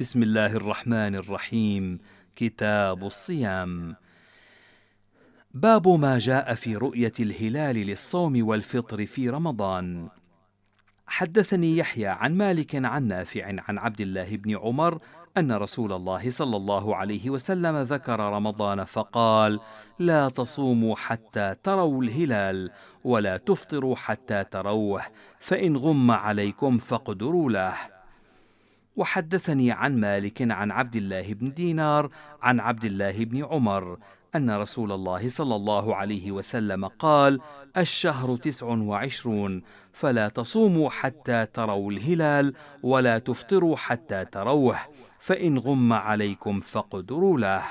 بسم الله الرحمن الرحيم. كتاب الصيام. باب ما جاء في رؤية الهلال للصوم والفطر في رمضان. حدثني يحيى عن مالك عن نافع عن عبد الله بن عمر أن رسول الله صلى الله عليه وسلم ذكر رمضان فقال لا تصوموا حتى تروا الهلال ولا تفطروا حتى تروه فإن غم عليكم فاقدروا له وحدثني عن مالك عن عبد الله بن دينار عن عبد الله بن عمر أن رسول الله صلى الله عليه وسلم قال الشهر تسع وعشرون فلا تصوموا حتى تروا الهلال ولا تفطروا حتى تروه فإن غم عليكم فاقدروا له.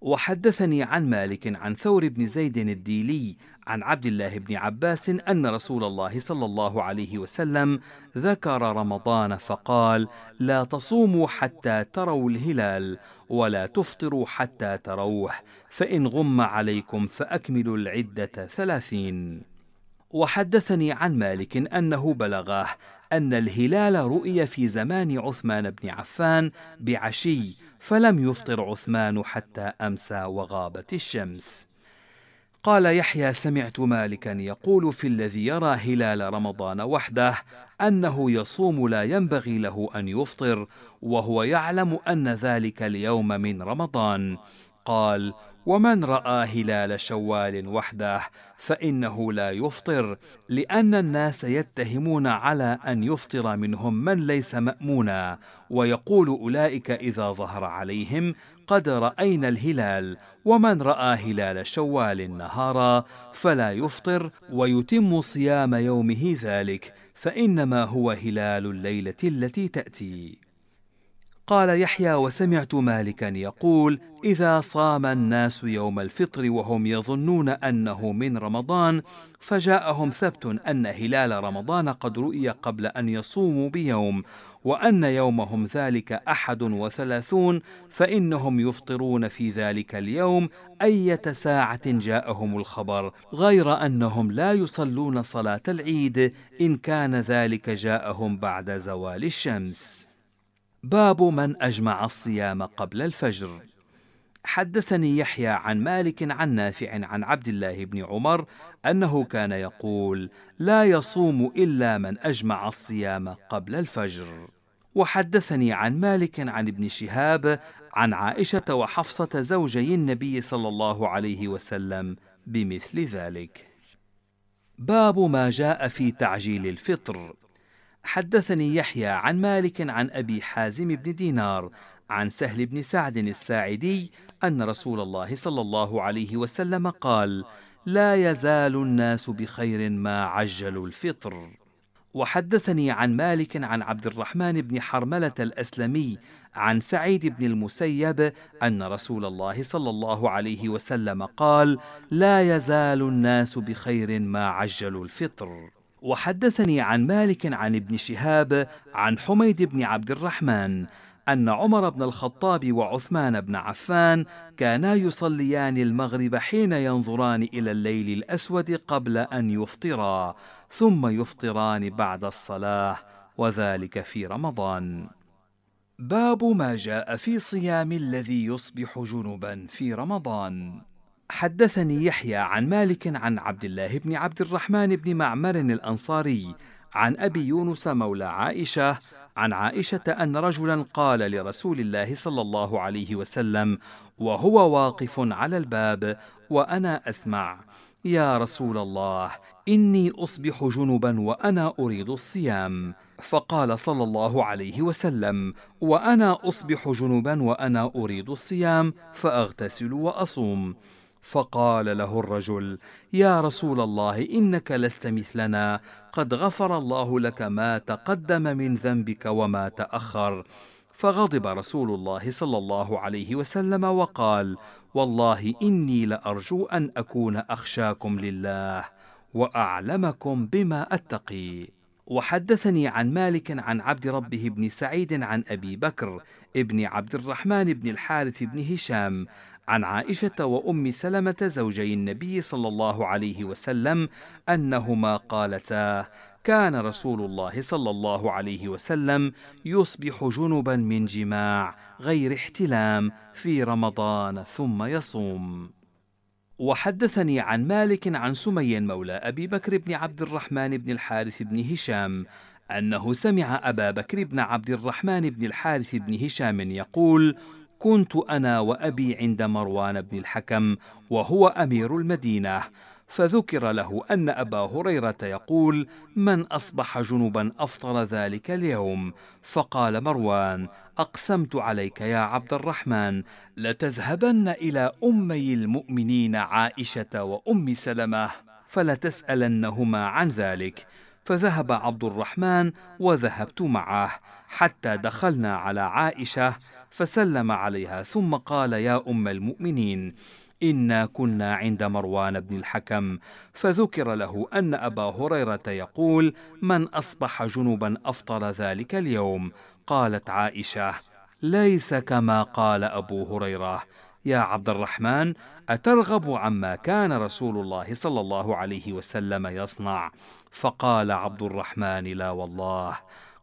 وحدثني عن مالك عن ثور بن زيد الديلي عن عبد الله بن عباس أن رسول الله صلى الله عليه وسلم ذكر رمضان فقال لا تصوموا حتى تروا الهلال ولا تفطروا حتى تروه فإن غم عليكم فأكملوا العدة ثلاثين. وحدثني عن مالك أنه بلغاه أن الهلال رؤي في زمان عثمان بن عفان بعشي فلم يفطر عثمان حتى أمسى وغابت الشمس. قال يحيى سمعت مالكا يقول في الذي يرى هلال رمضان وحده أنه يصوم لا ينبغي له أن يفطر وهو يعلم أن ذلك اليوم من رمضان. قال ومن رأى هلال شوال وحده فإنه لا يفطر لأن الناس يتهمون على أن يفطر منهم من ليس مأمونا ويقول أولئك إذا ظهر عليهم قد راينا الهلال ومن راى هلال شوال نهارا فلا يفطر ويتم صيام يومه ذلك فانما هو هلال الليلة التي تاتي. قال يحيى وسمعت مالكا يقول اذا صام الناس يوم الفطر وهم يظنون انه من رمضان فجاءهم ثبت ان هلال رمضان قد رؤي قبل ان يصوموا بيوم وأن يومهم ذلك أحد وثلاثون فإنهم يفطرون في ذلك اليوم أية ساعة جاءهم الخبر غير أنهم لا يصلون صلاة العيد إن كان ذلك جاءهم بعد زوال الشمس. باب من أجمع الصيام قبل الفجر. حدثني يحيى عن مالك عن نافع عن عبد الله بن عمر أنه كان يقول لا يصوم إلا من أجمع الصيام قبل الفجر. وحدثني عن مالك عن ابن شهاب عن عائشة وحفصة زوجي النبي صلى الله عليه وسلم بمثل ذلك. باب ما جاء في تعجيل الفطر. حدثني يحيى عن مالك عن أبي حازم بن دينار عن سهل بن سعد الساعدي أن رسول الله صلى الله عليه وسلم قال لا يزال الناس بخير ما عجلوا الفطر. وحدثني عن مالك عن عبد الرحمن بن حرملة الأسلمي عن سعيد بن المسيب أن رسول الله صلى الله عليه وسلم قال لا يزال الناس بخير ما عجلوا الفطر. وحدثني عن مالك عن ابن شهاب عن حميد بن عبد الرحمن أن عمر بن الخطاب وعثمان بن عفان كانا يصليان المغرب حين ينظران إلى الليل الأسود قبل أن يفطرا ثم يفطران بعد الصلاة وذلك في رمضان. باب ما جاء في صيام الذي يصبح جنبا في رمضان. حدثني يحيى عن مالك عن عبد الله بن عبد الرحمن بن معمر الأنصاري عن أبي يونس مولى عائشة عن عائشة أن رجلا قال لرسول الله صلى الله عليه وسلم وهو واقف على الباب وأنا أسمع يا رسول الله إني أصبح جنبا وأنا أريد الصيام. فقال صلى الله عليه وسلم وأنا أصبح جنبا وأنا أريد الصيام فأغتسل وأصوم. فقال له الرجل يا رسول الله إنك لست مثلنا قد غفر الله لك ما تقدم من ذنبك وما تأخر. فغضب رسول الله صلى الله عليه وسلم وقال والله إني لأرجو أن أكون أخشاكم لله وأعلمكم بما أتقي. وحدثني عن مالك عن عبد ربه بن سعيد عن أبي بكر ابن عبد الرحمن بن الحارث بن هشام عن عائشة وأم سلمة زوجي النبي صلى الله عليه وسلم أنهما قالتا كان رسول الله صلى الله عليه وسلم يصبح جنبا من جماع غير احتلام في رمضان ثم يصوم. وحدثني عن مالك عن سمي مولى أبي بكر بن عبد الرحمن بن الحارث بن هشام أنه سمع أبا بكر بن عبد الرحمن بن الحارث بن هشام يقول كنت أنا وأبي عند مروان بن الحكم وهو أمير المدينة فذكر له أن أبا هريرة يقول من أصبح جنبا أفطر ذلك اليوم؟ فقال مروان أقسمت عليك يا عبد الرحمن لتذهبن إلى أمي المؤمنين عائشة وأم سلمة فلتسألنهما عن ذلك. فذهب عبد الرحمن وذهبت معه حتى دخلنا على عائشة فسلم عليها ثم قال يا أم المؤمنين إنا كنا عند مروان بن الحكم فذكر له أن أبا هريرة يقول من أصبح جنبا افطر ذلك اليوم؟ قالت عائشة ليس كما قال أبو هريرة. يا عبد الرحمن أترغب عما كان رسول الله صلى الله عليه وسلم يصنع؟ فقال عبد الرحمن لا والله.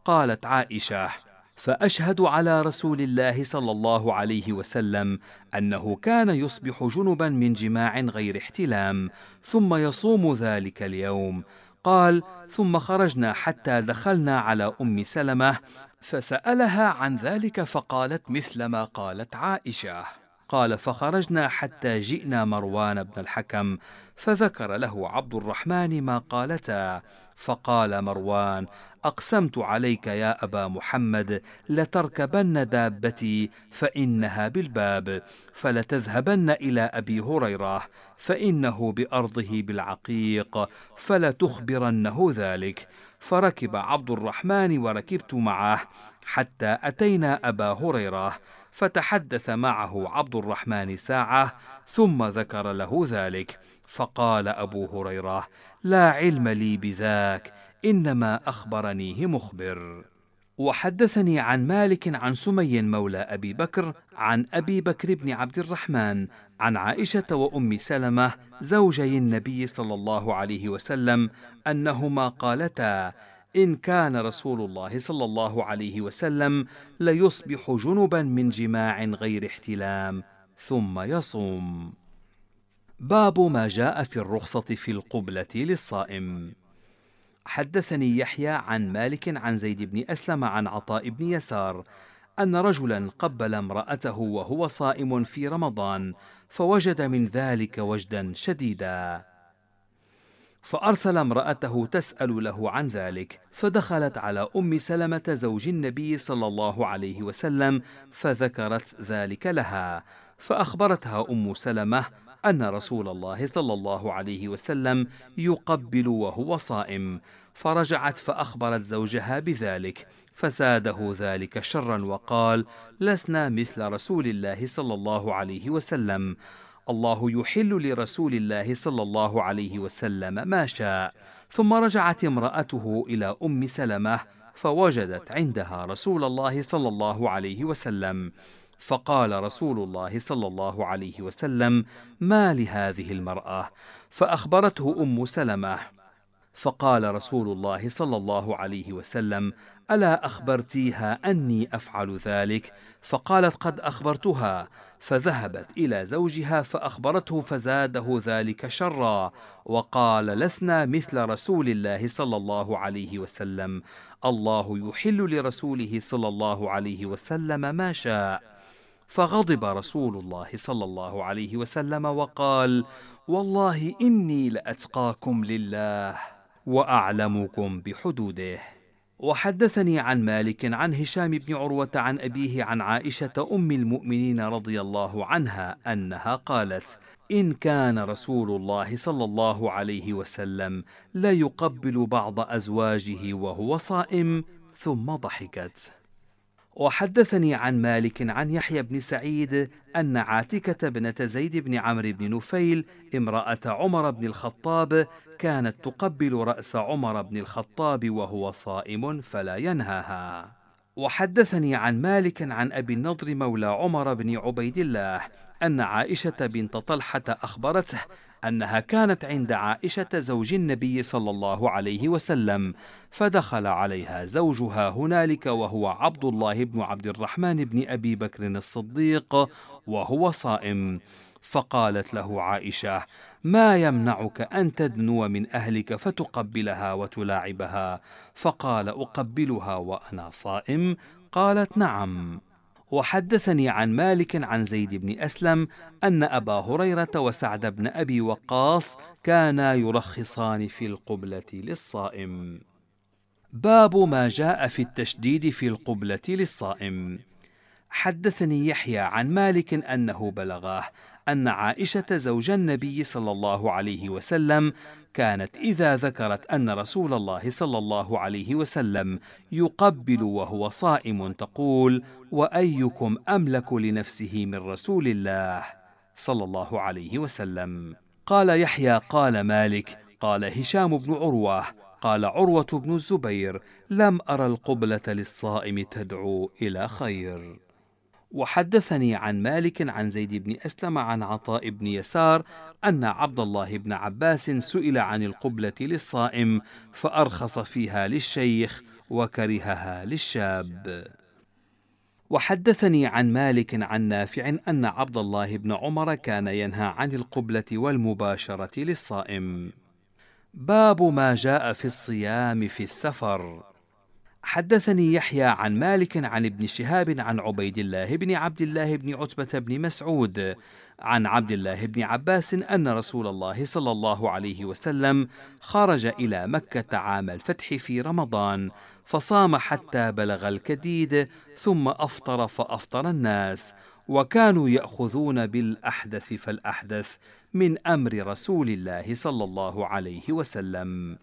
قالت عائشة فأشهد على رسول الله صلى الله عليه وسلم أنه كان يصبح جنبا من جماع غير احتلام ثم يصوم ذلك اليوم. قال ثم خرجنا حتى دخلنا على أم سلمة فسألها عن ذلك فقالت مثل ما قالت عائشة. قال فخرجنا حتى جئنا مروان بن الحكم فذكر له عبد الرحمن ما قالتا. فقال مروان أقسمت عليك يا أبا محمد لتركبن دابتي فإنها بالباب فلتذهبن إلى أبي هريرة فإنه بأرضه بالعقيق فلتخبرنه ذلك. فركب عبد الرحمن وركبت معه حتى أتينا أبا هريرة. فتحدث معه عبد الرحمن ساعة ثم ذكر له ذلك فقال أبو هريرة لا علم لي بذاك إنما اخبرنيه مخبر. وحدثني عن مالك عن سمي مولى أبي بكر عن أبي بكر بن عبد الرحمن عن عائشة وأم سلمة زوجي النبي صلى الله عليه وسلم أنهما قالتا إن كان رسول الله صلى الله عليه وسلم ليصبح جنبا من جماع غير احتلام ثم يصوم. باب ما جاء في الرخصة في القبلة للصائم. حدثني يحيى عن مالك عن زيد بن أسلم عن عطاء بن يسار أن رجلا قبل امرأته وهو صائم في رمضان فوجد من ذلك وجدا شديدا. فأرسل امرأته تسأل له عن ذلك فدخلت على أم سلمة زوج النبي صلى الله عليه وسلم فذكرت ذلك لها فأخبرتها أم سلمة أن رسول الله صلى الله عليه وسلم يقبل وهو صائم فرجعت فأخبرت زوجها بذلك فزاده ذلك شرا وقال لسنا مثل رسول الله صلى الله عليه وسلم الله يحل لرسول الله صلى الله عليه وسلم ما شاء. ثم رجعت امرأته إلى أم سلمة فوجدت عندها رسول الله صلى الله عليه وسلم. فقال رسول الله صلى الله عليه وسلم ما لهذه المرأة؟ فأخبرته أم سلمة. فقال رسول الله صلى الله عليه وسلم ألا أخبرتيها أني أفعل ذلك؟ فقالت قد أخبرتها. فذهبت إلى زوجها فأخبرته فزاده ذلك شرا وقال لسنا مثل رسول الله صلى الله عليه وسلم. الله يحل لرسوله صلى الله عليه وسلم ما شاء. فغضب رسول الله صلى الله عليه وسلم وقال والله إني لأتقاكم لله وأعلمكم بحدوده. وحدثني عن مالك عن هشام بن عروة عن أبيه عن عائشة أم المؤمنين رضي الله عنها أنها قالت إن كان رسول الله صلى الله عليه وسلم ليقبل بعض أزواجه وهو صائم ثم ضحكت. وحدثني عن مالك عن يحيى بن سعيد أن عاتكة بنة زيد بن عمرو بن نفيل امرأة عمر بن الخطاب كانت تقبل رأس عمر بن الخطاب وهو صائم فلا ينهاها. وحدثني عن مالك عن أبي النضر مولى عمر بن عبيد الله أن عائشة بنت طلحة أخبرته أنها كانت عند عائشة زوج النبي صلى الله عليه وسلم، فدخل عليها زوجها هنالك وهو عبد الله بن عبد الرحمن بن أبي بكر الصديق وهو صائم، فقالت له عائشة: ما يمنعك أن تدنو من أهلك فتقبلها وتلاعبها؟ فقال: أقبلها وأنا صائم؟ قالت: نعم. وحدثني عن مالك عن زيد بن أسلم أن أبا هريرة وسعد بن أبي وقاص كانا يرخصان في القبلة للصائم. باب ما جاء في التشديد في القبلة للصائم. حدثني يحيى عن مالك أنه بلغاه أن عائشة زوج النبي صلى الله عليه وسلم كانت إذا ذكرت أن رسول الله صلى الله عليه وسلم يقبل وهو صائم تقول وأيكم أملك لنفسه من رسول الله صلى الله عليه وسلم؟ قال يحيى قال مالك قال هشام بن عروة قال عروة بن الزبير لم أرى القبلة للصائم تدعو إلى خير. وحدثني عن مالك عن زيد بن أسلم عن عطاء بن يسار أن عبد الله بن عباس سئل عن القبلة للصائم فأرخص فيها للشيخ وكرهها للشاب. وحدثني عن مالك عن نافع أن عبد الله بن عمر كان ينهى عن القبلة والمباشرة للصائم. باب ما جاء في الصيام في السفر. حدثني يحيى عن مالك عن ابن شهاب عن عبيد الله بن عبد الله بن عتبة بن مسعود عن عبد الله بن عباس أن رسول الله صلى الله عليه وسلم خرج إلى مكة عام الفتح في رمضان فصام حتى بلغ الكديد ثم أفطر فأفطر الناس وكانوا يأخذون بالأحدث فالأحدث من أمر رسول الله صلى الله عليه وسلم.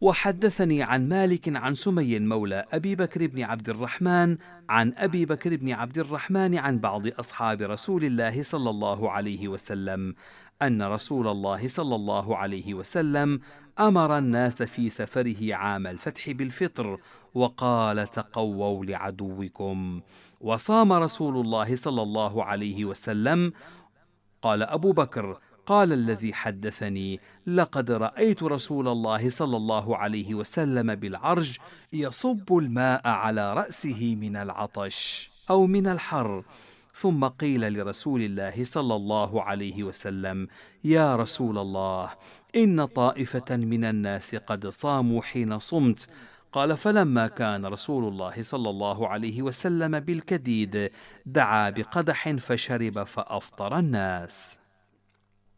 وحدثني عن مالك عن سمي مولى أبي بكر بن عبد الرحمن عن أبي بكر بن عبد الرحمن عن بعض أصحاب رسول الله صلى الله عليه وسلم أن رسول الله صلى الله عليه وسلم أمر الناس في سفره عام الفتح بالفطر وقال تقووا لعدوكم. وصام رسول الله صلى الله عليه وسلم قال أبو بكر قال الذي حدثني لقد رأيت رسول الله صلى الله عليه وسلم بالعرج يصب الماء على رأسه من العطش أو من الحر ثم قيل لرسول الله صلى الله عليه وسلم يا رسول الله إن طائفة من الناس قد صاموا حين صمت. قال فلما كان رسول الله صلى الله عليه وسلم بالكديد دعا بقدح فشرب فأفطر الناس.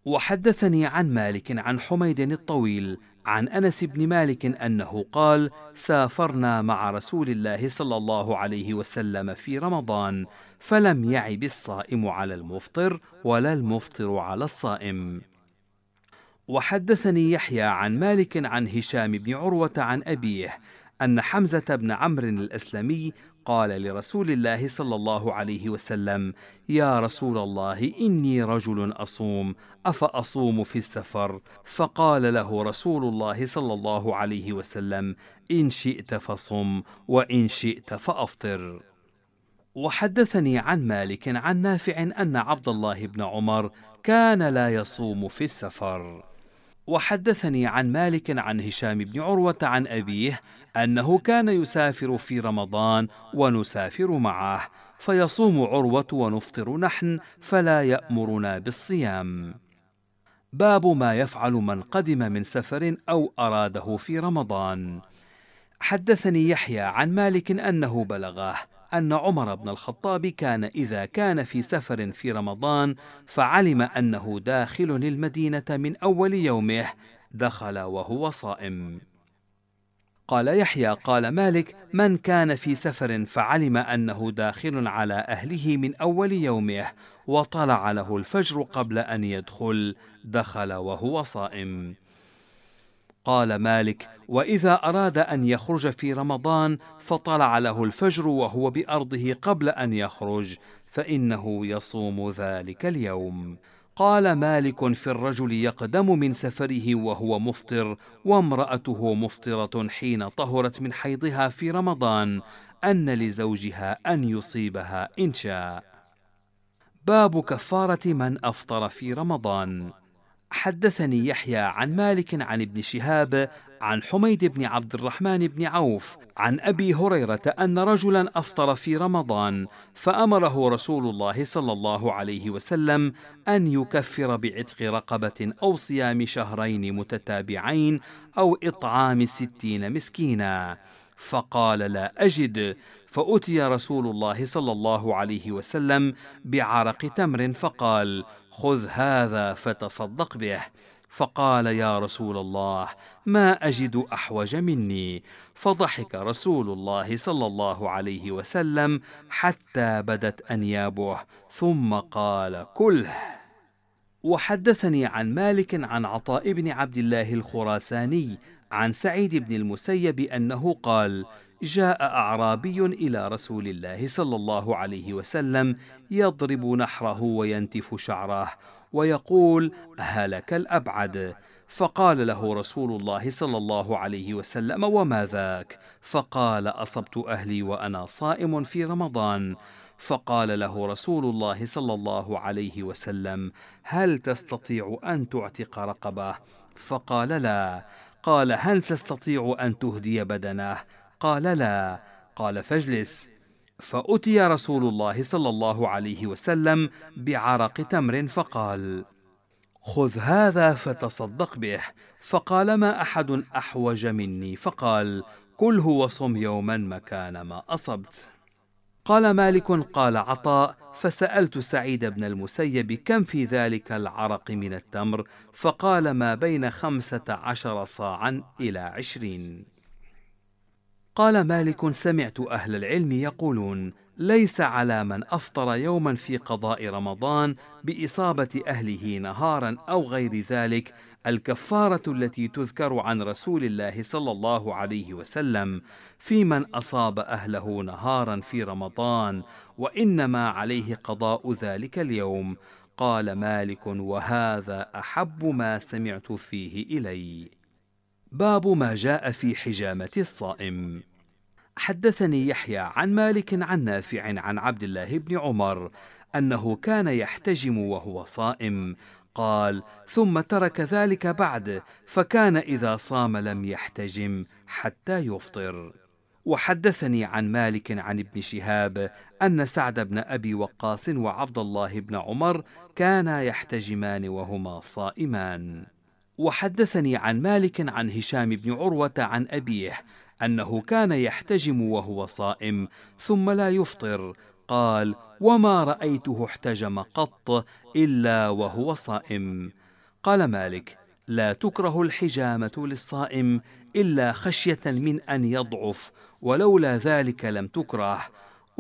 وحدثني عن مالك عن حميد الطويل عن أنس بن مالك أنه قال سافرنا مع رسول الله صلى الله عليه وسلم في رمضان فلم يعب الصائم على المفطر ولا المفطر على الصائم. وحدثني يحيى عن مالك عن هشام بن عروة عن أبيه أن حمزة بن عمرو الأسلمي قال لرسول الله صلى الله عليه وسلم يا رسول الله إني رجل أصوم أفأصوم في السفر؟ فقال له رسول الله صلى الله عليه وسلم إن شئت فصم وإن شئت فأفطر. وحدثني عن مالك عن نافع أن عبد الله بن عمر كان لا يصوم في السفر. وحدثني عن مالك عن هشام بن عروة عن أبيه أنه كان يسافر في رمضان ونسافر معه فيصوم عروة ونفطر نحن فلا يأمرنا بالصيام. باب ما يفعل من قدم من سفر أو أراده في رمضان. حدثني يحيى عن مالك أنه بلغاه أن عمر بن الخطاب كان إذا كان في سفر في رمضان فعلم أنه داخل المدينة من أول يومه دخل وهو صائم. قال يحيى قال مالك من كان في سفر فعلم أنه داخل على أهله من أول يومه وطلع له الفجر قبل أن يدخل دخل وهو صائم. قال مالك وإذا أراد أن يخرج في رمضان فطلع له الفجر وهو بأرضه قبل أن يخرج فإنه يصوم ذلك اليوم. قال مالك في الرجل يقدم من سفره وهو مفطر وامرأته مفطرة حين طهرت من حيضها في رمضان أن لزوجها أن يصيبها إن شاء. باب كفارة من أفطر في رمضان. حدثني يحيى عن مالك عن ابن شهاب عن حميد بن عبد الرحمن بن عوف عن أبي هريرة أن رجلا أفطر في رمضان فأمره رسول الله صلى الله عليه وسلم أن يكفر بعتق رقبة أو صيام شهرين متتابعين أو إطعام ستين مسكينا. فقال لا أجد. فأتي رسول الله صلى الله عليه وسلم بعرق تمر فقال خذ هذا فتصدق به. فقال يا رسول الله ما أجد أحوج مني. فضحك رسول الله صلى الله عليه وسلم حتى بدت أنيابه ثم قال كله. وحدثني عن مالك عن عطاء بن عبد الله الخراساني عن سعيد بن المسيب أنه قال جاء أعرابي إلى رسول الله صلى الله عليه وسلم يضرب نحره وينتف شعره. ويقول هلك الأبعد؟ فقال له رسول الله صلى الله عليه وسلم وما ذاك؟ فقال أصبت أهلي وأنا صائم في رمضان. فقال له رسول الله صلى الله عليه وسلم هل تستطيع أن تعتق رقبة؟ فقال لا. قال هل تستطيع أن تهدي بدنه؟ قال لا. قال فاجلس. فأتي رسول الله صلى الله عليه وسلم بعرق تمر فقال خذ هذا فتصدق به. فقال ما أحد أحوج مني. فقال كله وصم يوما مكان ما أصبت. قال مالك قال عطاء فسألت سعيد بن المسيب كم في ذلك العرق من التمر فقال ما بين خمسة عشر صاعا إلى عشرين. قال مالك سمعت أهل العلم يقولون ليس على من أفطر يوما في قضاء رمضان بإصابة أهله نهارا أو غير ذلك الكفارة التي تذكر عن رسول الله صلى الله عليه وسلم في من أصاب أهله نهارا في رمضان وإنما عليه قضاء ذلك اليوم. قال مالك وهذا أحب ما سمعت فيه إلي. باب ما جاء في حجامة الصائم. حدثني يحيى عن مالك عن نافع عن عبد الله بن عمر أنه كان يحتجم وهو صائم. قال ثم ترك ذلك بعد فكان إذا صام لم يحتجم حتى يفطر وحدثني عن مالك عن ابن شهاب أن سعد بن أبي وقاص وعبد الله بن عمر كانا يحتجمان وهما صائمان. وحدثني عن مالك عن هشام بن عروة عن أبيه أنه كان يحتجم وهو صائم ثم لا يفطر. قال وما رأيته احتجم قط إلا وهو صائم. قال مالك لا تكره الحجامة للصائم إلا خشية من أن يضعف ولولا ذلك لم تكره.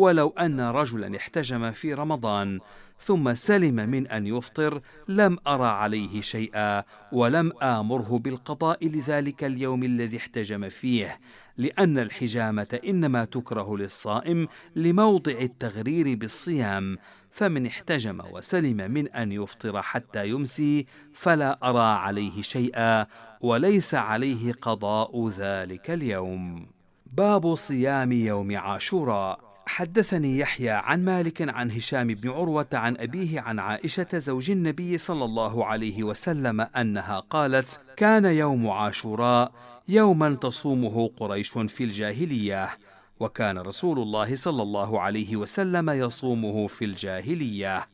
ولو أن رجلا احتجم في رمضان ثم سلم من أن يفطر لم أرى عليه شيئا ولم آمره بالقضاء لذلك اليوم الذي احتجم فيه لأن الحجامة إنما تكره للصائم لموضع التغرير بالصيام فمن احتجم وسلم من أن يفطر حتى يمسي فلا أرى عليه شيئا وليس عليه قضاء ذلك اليوم. باب صيام يوم عاشوراء. حدثني يحيى عن مالك عن هشام بن عروة عن أبيه عن عائشة زوج النبي صلى الله عليه وسلم أنها قالت كان يوم عاشوراء يوما تصومه قريش في الجاهلية وكان رسول الله صلى الله عليه وسلم يصومه في الجاهلية.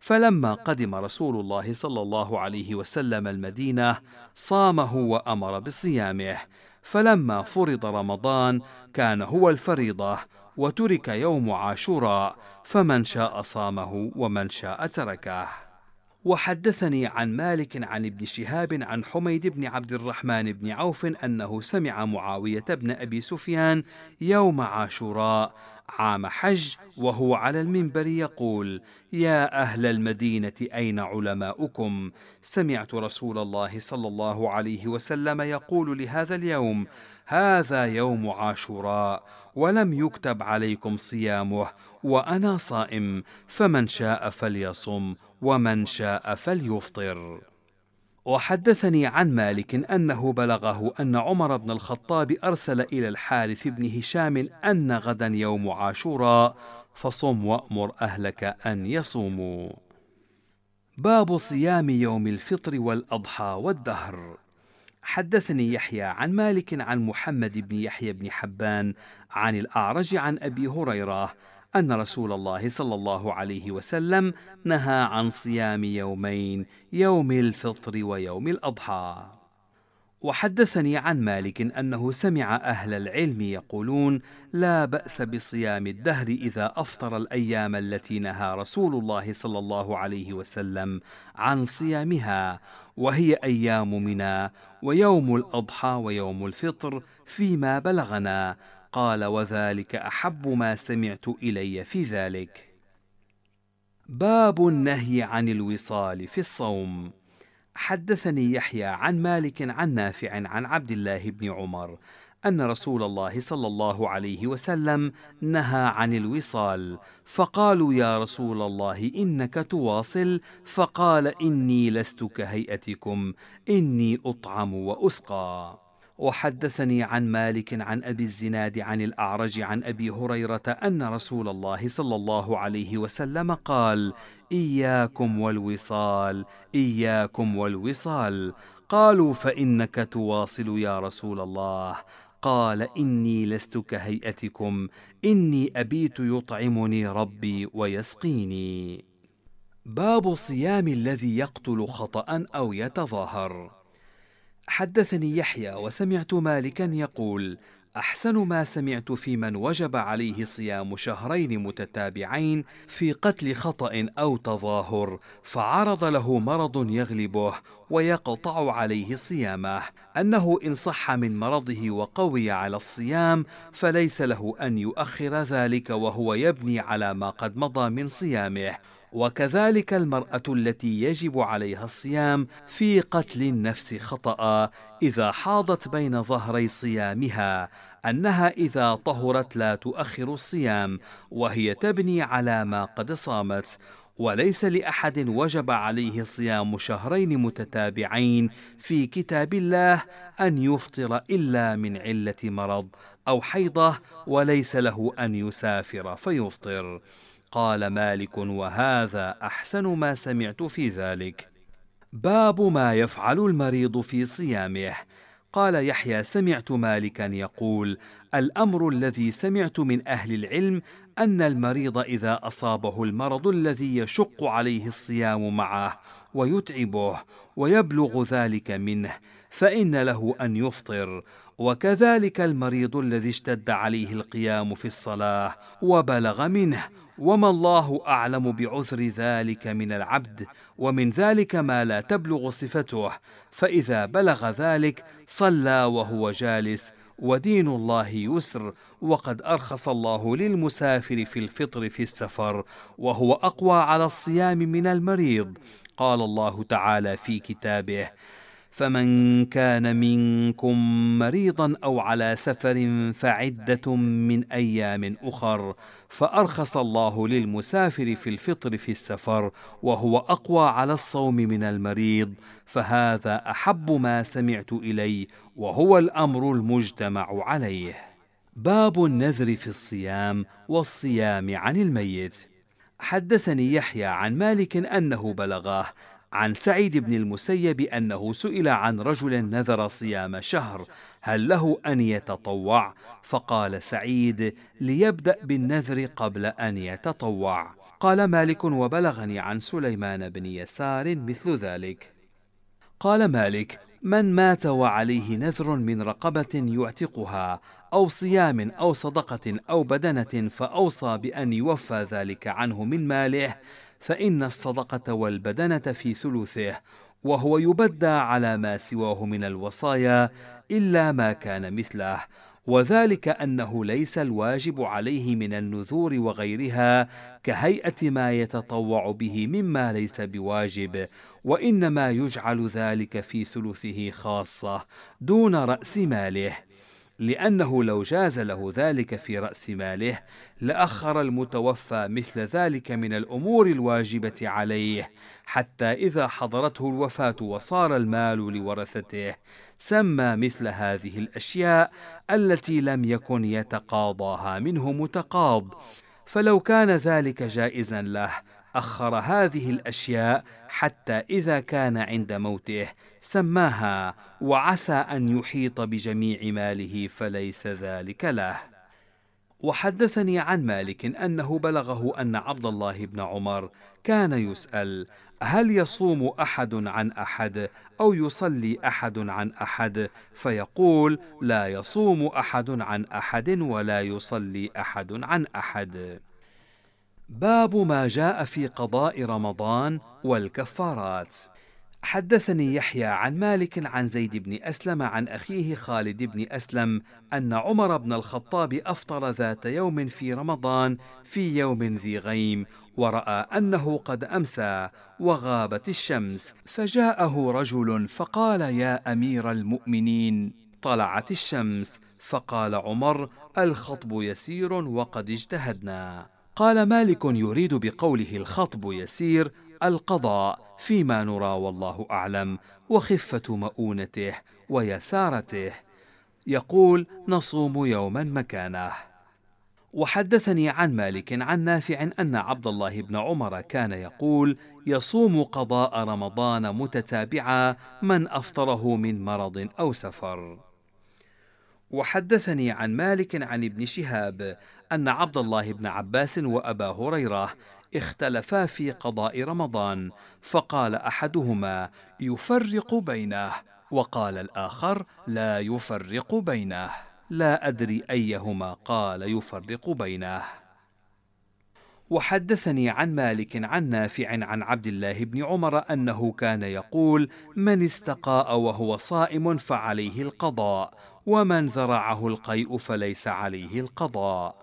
فلما قدم رسول الله صلى الله عليه وسلم المدينة صامه وأمر بصيامه. فلما فرض رمضان كان هو الفريضة وترك يوم عاشوراء فمن شاء صامه ومن شاء تركه. وحدثني عن مالك عن ابن شهاب عن حميد بن عبد الرحمن بن عوف أنه سمع معاوية بن أبي سفيان يوم عاشوراء عام حج وهو على المنبر يقول يا أهل المدينة أين علماؤكم؟ سمعت رسول الله صلى الله عليه وسلم يقول لهذا اليوم هذا يوم عاشوراء. ولم يكتب عليكم صيامه وأنا صائم فمن شاء فليصم ومن شاء فليفطر. وحدثني عن مالك أنه بلغه أن عمر بن الخطاب أرسل إلى الحارث بن هشام أن غدا يوم عاشوراء فصم وأمر أهلك أن يصوموا. باب صيام يوم الفطر والأضحى والدهر. حدثني يحيى عن مالك عن محمد بن يحيى بن حبان عن الأعرج عن أبي هريرة أن رسول الله صلى الله عليه وسلم نهى عن صيام يومين يوم الفطر ويوم الأضحى. وحدثني عن مالك أنه سمع أهل العلم يقولون لا بأس بصيام الدهر إذا أفطر الأيام التي نهى رسول الله صلى الله عليه وسلم عن صيامها وهي أيام منى ويوم الأضحى ويوم الفطر فيما بلغنا. قال وذلك أحب ما سمعت إلي في ذلك. باب النهي عن الوصال في الصوم. حدثني يحيى عن مالك عن نافع عن عبد الله بن عمر أن رسول الله صلى الله عليه وسلم نهى عن الوصال فقالوا يا رسول الله إنك تواصل فقال إني لست كهيئتكم إني أطعم وأسقى. وحدثني عن مالك عن أبي الزناد عن الأعرج عن أبي هريرة أن رسول الله صلى الله عليه وسلم قال إياكم والوصال إياكم والوصال قالوا فإنك تواصل يا رسول الله. قال إني لست كهيئتكم إني أبيت يطعمني ربي ويسقيني. باب صيام الذي يقتل خطأ أو يتظاهر. حدثني يحيى وسمعت مالكا يقول أحسن ما سمعت في من وجب عليه صيام شهرين متتابعين في قتل خطأ أو تظاهر فعرض له مرض يغلبه ويقطع عليه صيامه. أنه إن صح من مرضه وقوي على الصيام فليس له أن يؤخر ذلك وهو يبني على ما قد مضى من صيامه. وكذلك المرأة التي يجب عليها الصيام في قتل النفس خطأ إذا حاضت بين ظهري صيامها أنها إذا طهرت لا تؤخر الصيام وهي تبني على ما قد صامت وليس لأحد وجب عليه صيام شهرين متتابعين في كتاب الله أن يفطر إلا من علة مرض أو حيضة وليس له أن يسافر فيفطر. قال مالك وهذا أحسن ما سمعت في ذلك. باب ما يفعل المريض في صيامه. قال يحيى سمعت مالكا يقول الأمر الذي سمعت من أهل العلم أن المريض إذا أصابه المرض الذي يشق عليه الصيام معه ويتعبه ويبلغ ذلك منه فإن له أن يفطر. وكذلك المريض الذي اشتد عليه القيام في الصلاة وبلغ منه وما الله أعلم بعذر ذلك من العبد ومن ذلك ما لا تبلغ صفته فإذا بلغ ذلك صلى وهو جالس ودين الله يسر وقد أرخص الله للمسافر في الفطر في السفر وهو أقوى على الصيام من المريض قال الله تعالى في كتابه فمن كان منكم مريضا أو على سفر فعدة من أيام أخر فأرخص الله للمسافر في الفطر في السفر وهو أقوى على الصوم من المريض فهذا أحب ما سمعت الي وهو الأمر المجتمع عليه. باب النذر في الصيام والصيام عن الميت. حدثني يحيى عن مالك أنه بلغاه عن سعيد بن المسيب أنه سئل عن رجل نذر صيام شهر هل له أن يتطوع؟ فقال سعيد ليبدأ بالنذر قبل أن يتطوع. قال مالك وبلغني عن سليمان بن يسار مثل ذلك. قال مالك من مات وعليه نذر من رقبة يعتقها أو صيام أو صدقة أو بدنة فأوصى بأن يوفى ذلك عنه من ماله. فإن الصدقة والبدنة في ثلثه وهو يبدى على ما سواه من الوصايا إلا ما كان مثله وذلك أنه ليس الواجب عليه من النذور وغيرها كهيئة ما يتطوع به مما ليس بواجب وإنما يجعل ذلك في ثلثه خاصة دون رأس ماله. لأنه لو جاز له ذلك في رأس ماله لأخر المتوفى مثل ذلك من الأمور الواجبة عليه حتى إذا حضرته الوفاة وصار المال لورثته. سمى مثل هذه الأشياء التي لم يكن يتقاضاها منه متقاض. فلو كان ذلك جائزا له أخر هذه الأشياء حتى إذا كان عند موته سماها وعسى أن يحيط بجميع ماله فليس ذلك له. وحدثني عن مالك أنه بلغه أن عبد الله بن عمر كان يسأل هل يصوم أحد عن أحد أو يصلي أحد عن أحد؟ فيقول لا يصوم أحد عن أحد ولا يصلي أحد عن أحد. باب ما جاء في قضاء رمضان والكفارات. حدثني يحيى عن مالك عن زيد بن أسلم عن أخيه خالد بن أسلم أن عمر بن الخطاب أفطر ذات يوم في رمضان في يوم ذي غيم ورأى أنه قد أمسى وغابت الشمس فجاءه رجل فقال يا أمير المؤمنين طلعت الشمس فقال عمر الخطب يسير وقد اجتهدنا قال مالك يريد بقوله الخطب يسير القضاء فيما نرى والله أعلم وخفة مؤونته ويسارته. يقول نصوم يوما مكانه. وحدثني عن مالك عن نافع أن عبد الله بن عمر كان يقول يصوم قضاء رمضان متتابعا من أفطره من مرض أو سفر. وحدثني عن مالك عن ابن شهاب أن عبد الله بن عباس وأبا هريرة اختلفا في قضاء رمضان فقال أحدهما يفرق بينه وقال الآخر لا يفرق بينه لا أدري أيهما قال يفرق بينه وحدثني عن مالك عن نافع عن عبد الله بن عمر أنه كان يقول من استقاء وهو صائم فعليه القضاء ومن ذرعه القيء فليس عليه القضاء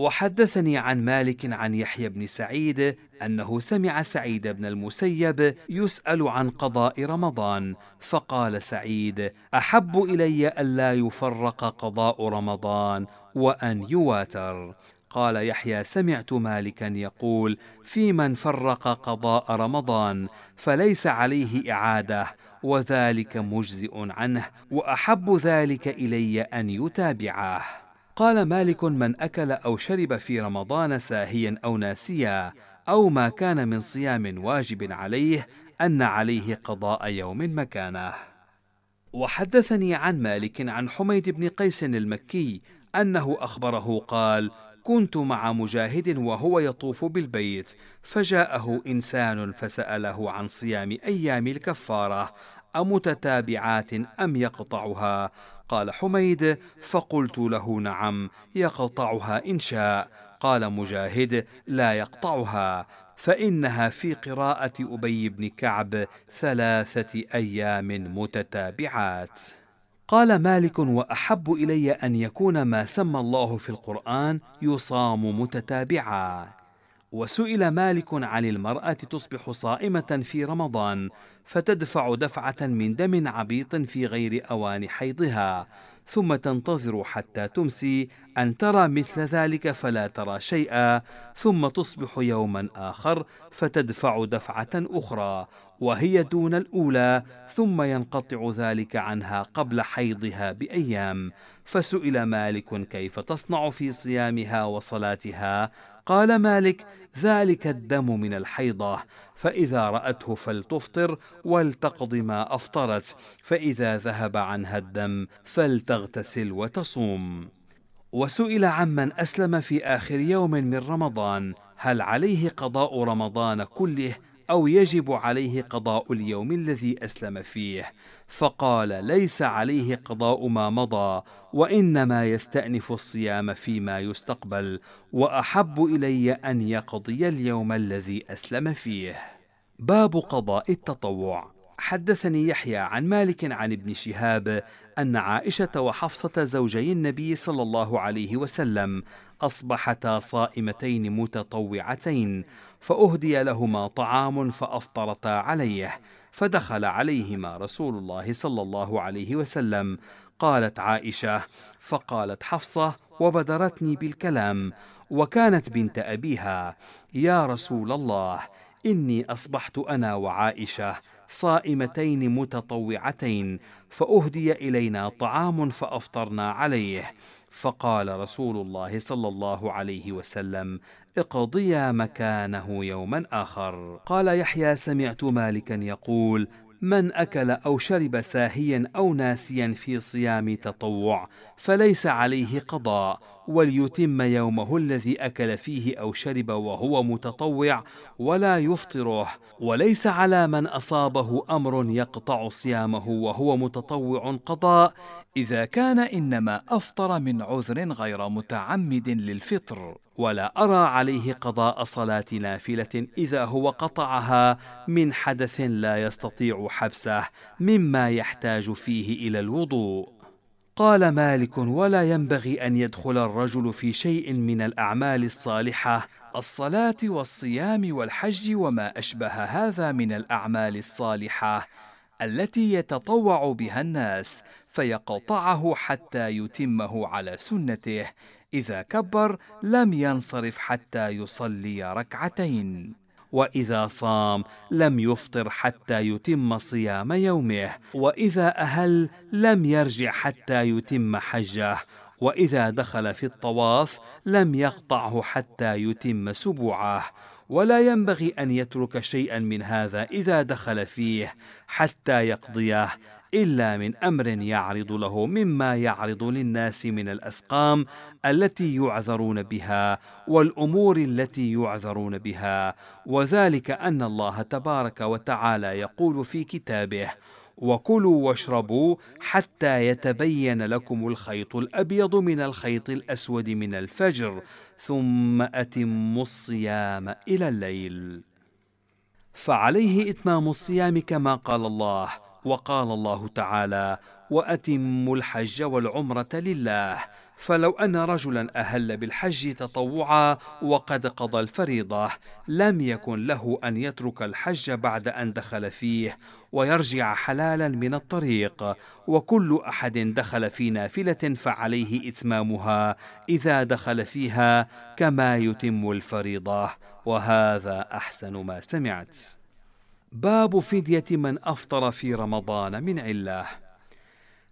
وحدثني عن مالك عن يحيى بن سعيد أنه سمع سعيد بن المسيب يسأل عن قضاء رمضان فقال سعيد أحب إلي الا يفرق قضاء رمضان وأن يواتر. قال يحيى سمعت مالكا يقول في من فرق قضاء رمضان فليس عليه إعادة وذلك مجزئ عنه وأحب ذلك إلي أن يتابعه. قال مالك من أكل أو شرب في رمضان ساهيا أو ناسيا أو ما كان من صيام واجب عليه أن عليه قضاء يوم مكانه. وحدثني عن مالك عن حميد بن قيس المكي أنه أخبره قال كنت مع مجاهد وهو يطوف بالبيت فجاءه إنسان فسأله عن صيام أيام الكفارة أمتتابعات أم يقطعها؟ قال حميد فقلت له نعم يقطعها إن شاء. قال مجاهد لا يقطعها. فإنها في قراءة أبي بن كعب ثلاثة أيام متتابعات. قال مالك وأحب إلي أن يكون ما سمى الله في القرآن يصام متتابعا. وسئل مالك عن المرأة تصبح صائمة في رمضان فتدفع دفعة من دم عبيط في غير أوان حيضها ثم تنتظر حتى تمسي أن ترى مثل ذلك فلا ترى شيئا ثم تصبح يوما آخر فتدفع دفعة أخرى وهي دون الأولى ثم ينقطع ذلك عنها قبل حيضها بأيام فسئل مالك كيف تصنع في صيامها وصلاتها قال مالك ذلك الدم من الحيضة. فإذا رأته فلتفطر ولتقض ما أفطرت. فإذا ذهب عنها الدم فلتغتسل وتصوم. وسئل عمن أسلم في آخر يوم من رمضان هل عليه قضاء رمضان كله أو يجب عليه قضاء اليوم الذي أسلم فيه؟ فقال ليس عليه قضاء ما مضى وإنما يستأنف الصيام فيما يستقبل وأحب إلي أن يقضي اليوم الذي أسلم فيه. باب قضاء التطوع. حدثني يحيى عن مالك عن ابن شهاب أن عائشة وحفصة زوجي النبي صلى الله عليه وسلم أصبحتا صائمتين متطوعتين فأهدي لهما طعام فأفطرتا عليه فدخل عليهما رسول الله صلى الله عليه وسلم. قالت عائشة فقالت حفصة وبدرتني بالكلام. وكانت بنت أبيها يا رسول الله إني أصبحت أنا وعائشة صائمتين متطوعتين فأهدي إلينا طعام فأفطرنا عليه. فقال رسول الله صلى الله عليه وسلم اقضيا مكانه يوما آخر. قال يحيى سمعت مالكا يقول من أكل أو شرب ساهيا أو ناسيا في صيام تطوع فليس عليه قضاء وليتم يومه الذي أكل فيه أو شرب وهو متطوع ولا يفطره. وليس على من أصابه أمر يقطع صيامه وهو متطوع قضاء إذا كان إنما أفطر من عذر غير متعمد للفطر. ولا أرى عليه قضاء صلاة نافلة إذا هو قطعها من حدث لا يستطيع حبسه مما يحتاج فيه إلى الوضوء. قال مالك ولا ينبغي أن يدخل الرجل في شيء من الأعمال الصالحة الصلاة والصيام والحج وما أشبه هذا من الأعمال الصالحة التي يتطوع بها الناس فيقطعه حتى يتمه على سنته إذا كبر لم ينصرف حتى يصلي ركعتين. وإذا صام لم يفطر حتى يتم صيام يومه وإذا أهل لم يرجع حتى يتم حجه وإذا دخل في الطواف لم يقطعه حتى يتم سبوعه ولا ينبغي أن يترك شيئا من هذا إذا دخل فيه حتى يقضيه. إلا من أمر يعرض له مما يعرض للناس من الأسقام التي يعذرون بها والأمور التي يعذرون بها. وذلك أن الله تبارك وتعالى يقول في كتابه وكلوا واشربوا حتى يتبين لكم الخيط الأبيض من الخيط الأسود من الفجر ثم أتموا الصيام إلى الليل. فعليه إتمام الصيام كما قال الله وقال الله تعالى وأتموا الحج والعمرة لله فلو أن رجلا أهل بالحج تطوعا وقد قضى الفريضة لم يكن له أن يترك الحج بعد أن دخل فيه ويرجع حلالا من الطريق وكل أحد دخل في نافلة فعليه إتمامها إذا دخل فيها كما يتم الفريضة وهذا أحسن ما سمعت. باب فدية من أفطر في رمضان من علة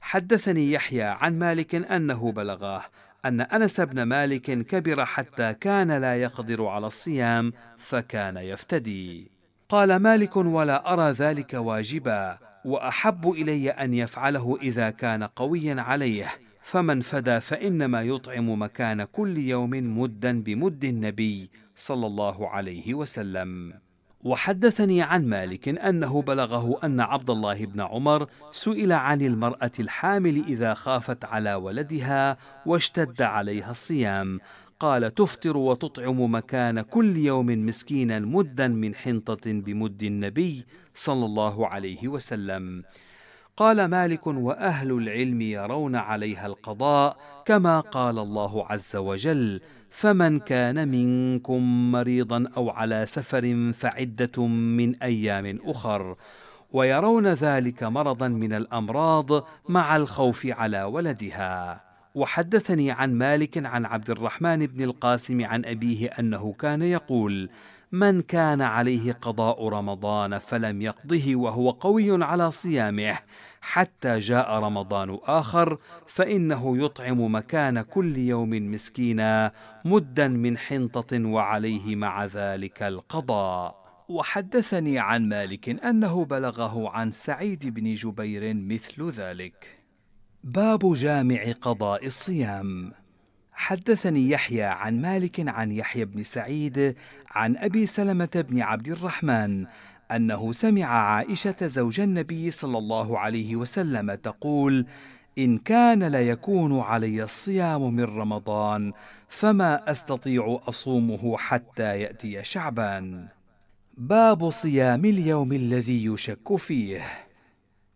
حدثني يحيى عن مالك أنه بلغاه أن أنس بن مالك كبر حتى كان لا يقدر على الصيام فكان يفتدي. قال مالك ولا أرى ذلك واجبا وأحب إلي أن يفعله إذا كان قويا عليه فمن فدى فإنما يطعم مكان كل يوم مدا بمد النبي صلى الله عليه وسلم. وحدثني عن مالك أنه بلغه أن عبد الله بن عمر سئل عن المرأة الحامل إذا خافت على ولدها واشتد عليها الصيام. قال تفطر وتطعم مكان كل يوم مسكينا مدا من حنطة بمد النبي صلى الله عليه وسلم قال مالك وأهل العلم يرون عليها القضاء كما قال الله عز وجل فمن كان منكم مريضا أو على سفر فعدة من أيام أخر ويرون ذلك مرضا من الأمراض مع الخوف على ولدها. وحدثني عن مالك عن عبد الرحمن بن القاسم عن أبيه أنه كان يقول من كان عليه قضاء رمضان فلم يقضه وهو قوي على صيامه حتى جاء رمضان آخر فإنه يطعم مكان كل يوم مسكينا مدا من حنطة وعليه مع ذلك القضاء. وحدثني عن مالك أنه بلغه عن سعيد بن جبير مثل ذلك. باب جامع قضاء الصيام. حدثني يحيى عن مالك عن يحيى بن سعيد عن أبي سلمة بن عبد الرحمن أنه سمع عائشة زوج النبي صلى الله عليه وسلم تقول إن كان ليكون علي الصيام من رمضان فما أستطيع أصومه حتى يأتي شعبان. باب صيام اليوم الذي يشك فيه.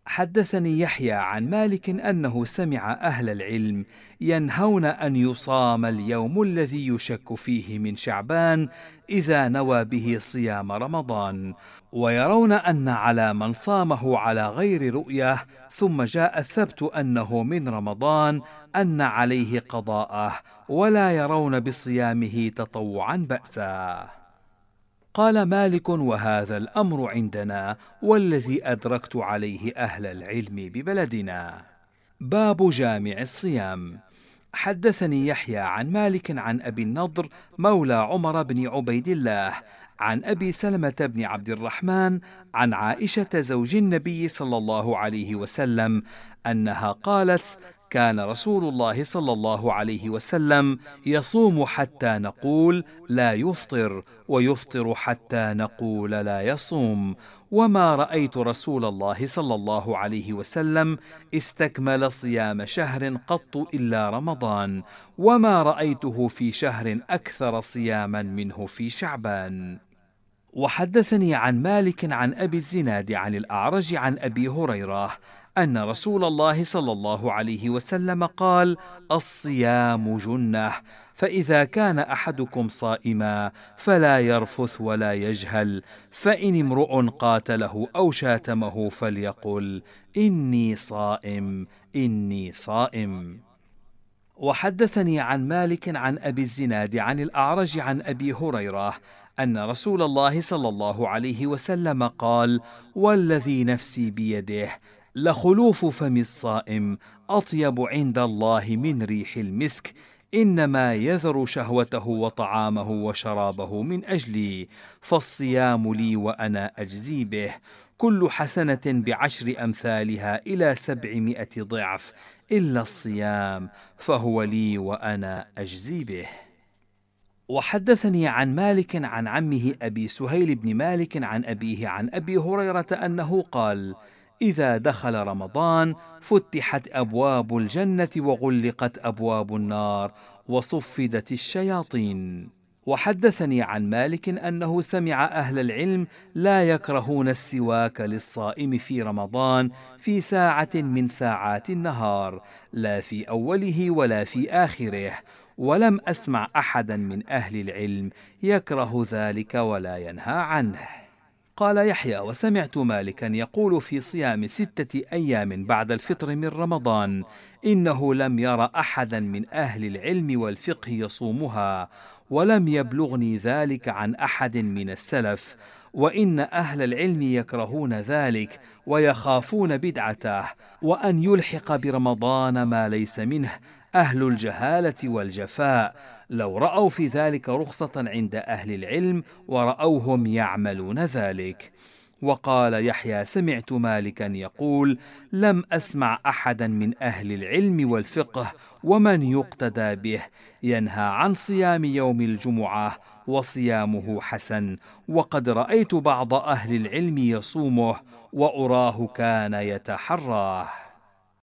حدثني يحيى عن مالك أنه سمع أهل العلم ينهون أن يصام اليوم الذي يشك فيه من شعبان إذا نوى به صيام رمضان ويرون أن على من صامه على غير رؤيه ثم جاء الثبت أنه من رمضان أن عليه قضاءه ولا يرون بصيامه تطوعا باسا قال مالك وهذا الأمر عندنا والذي أدركت عليه أهل العلم ببلدنا. باب جامع الصيام. حدثني يحيى عن مالك عن أبي النضر مولى عمر بن عبيد الله عن أبي سلمة بن عبد الرحمن عن عائشة زوج النبي صلى الله عليه وسلم أنها قالت كان رسول الله صلى الله عليه وسلم يصوم حتى نقول لا يفطر ويفطر حتى نقول لا يصوم. وما رأيت رسول الله صلى الله عليه وسلم استكمل صيام شهر قط إلا رمضان وما رأيته في شهر أكثر صياما منه في شعبان. وحدثني عن مالك عن أبي الزناد عن الأعرج عن أبي هريرة أن رسول الله صلى الله عليه وسلم قال الصيام جنة فإذا كان أحدكم صائما فلا يرفث ولا يجهل فإن امرؤ قاتله أو شاتمه فليقل إني صائم إني صائم. وحدثني عن مالك عن أبي الزناد عن الأعرج عن أبي هريرة أن رسول الله صلى الله عليه وسلم قال والذي نفسي بيده لخلوف فم الصائم أطيب عند الله من ريح المسك إنما يذر شهوته وطعامه وشرابه من أجلي فالصيام لي وأنا أجزي به. كل حسنة بعشر أمثالها إلى سبعمائة ضعف إلا الصيام فهو لي وأنا أجزي به. وحدثني عن مالك عن عمه أبي سهيل بن مالك عن أبيه عن أبي هريرة أنه قال إذا دخل رمضان فتحت أبواب الجنة وغلقت أبواب النار وصفدت الشياطين. وحدثني عن مالك أنه سمع أهل العلم لا يكرهون السواك للصائم في رمضان في ساعة من ساعات النهار لا في أوله ولا في آخره ولم أسمع أحدا من أهل العلم يكره ذلك ولا ينهى عنه. قال يحيى وسمعت مالكا يقول في صيام ستة أيام بعد الفطر من رمضان إنه لم ير احدا من أهل العلم والفقه يصومها ولم يبلغني ذلك عن أحد من السلف وإن أهل العلم يكرهون ذلك ويخافون بدعته وأن يلحق برمضان ما ليس منه أهل الجهالة والجفاء. لو رأوا في ذلك رخصة عند أهل العلم راوهم يعملون ذلك. وقال يحيى سمعت مالكا يقول لم أسمع أحدا من أهل العلم والفقه ومن يقتدى به. ينهى عن صيام يوم الجمعة وصيامه حسن. وقد رأيت بعض أهل العلم يصومه وأراه كان يتحراه.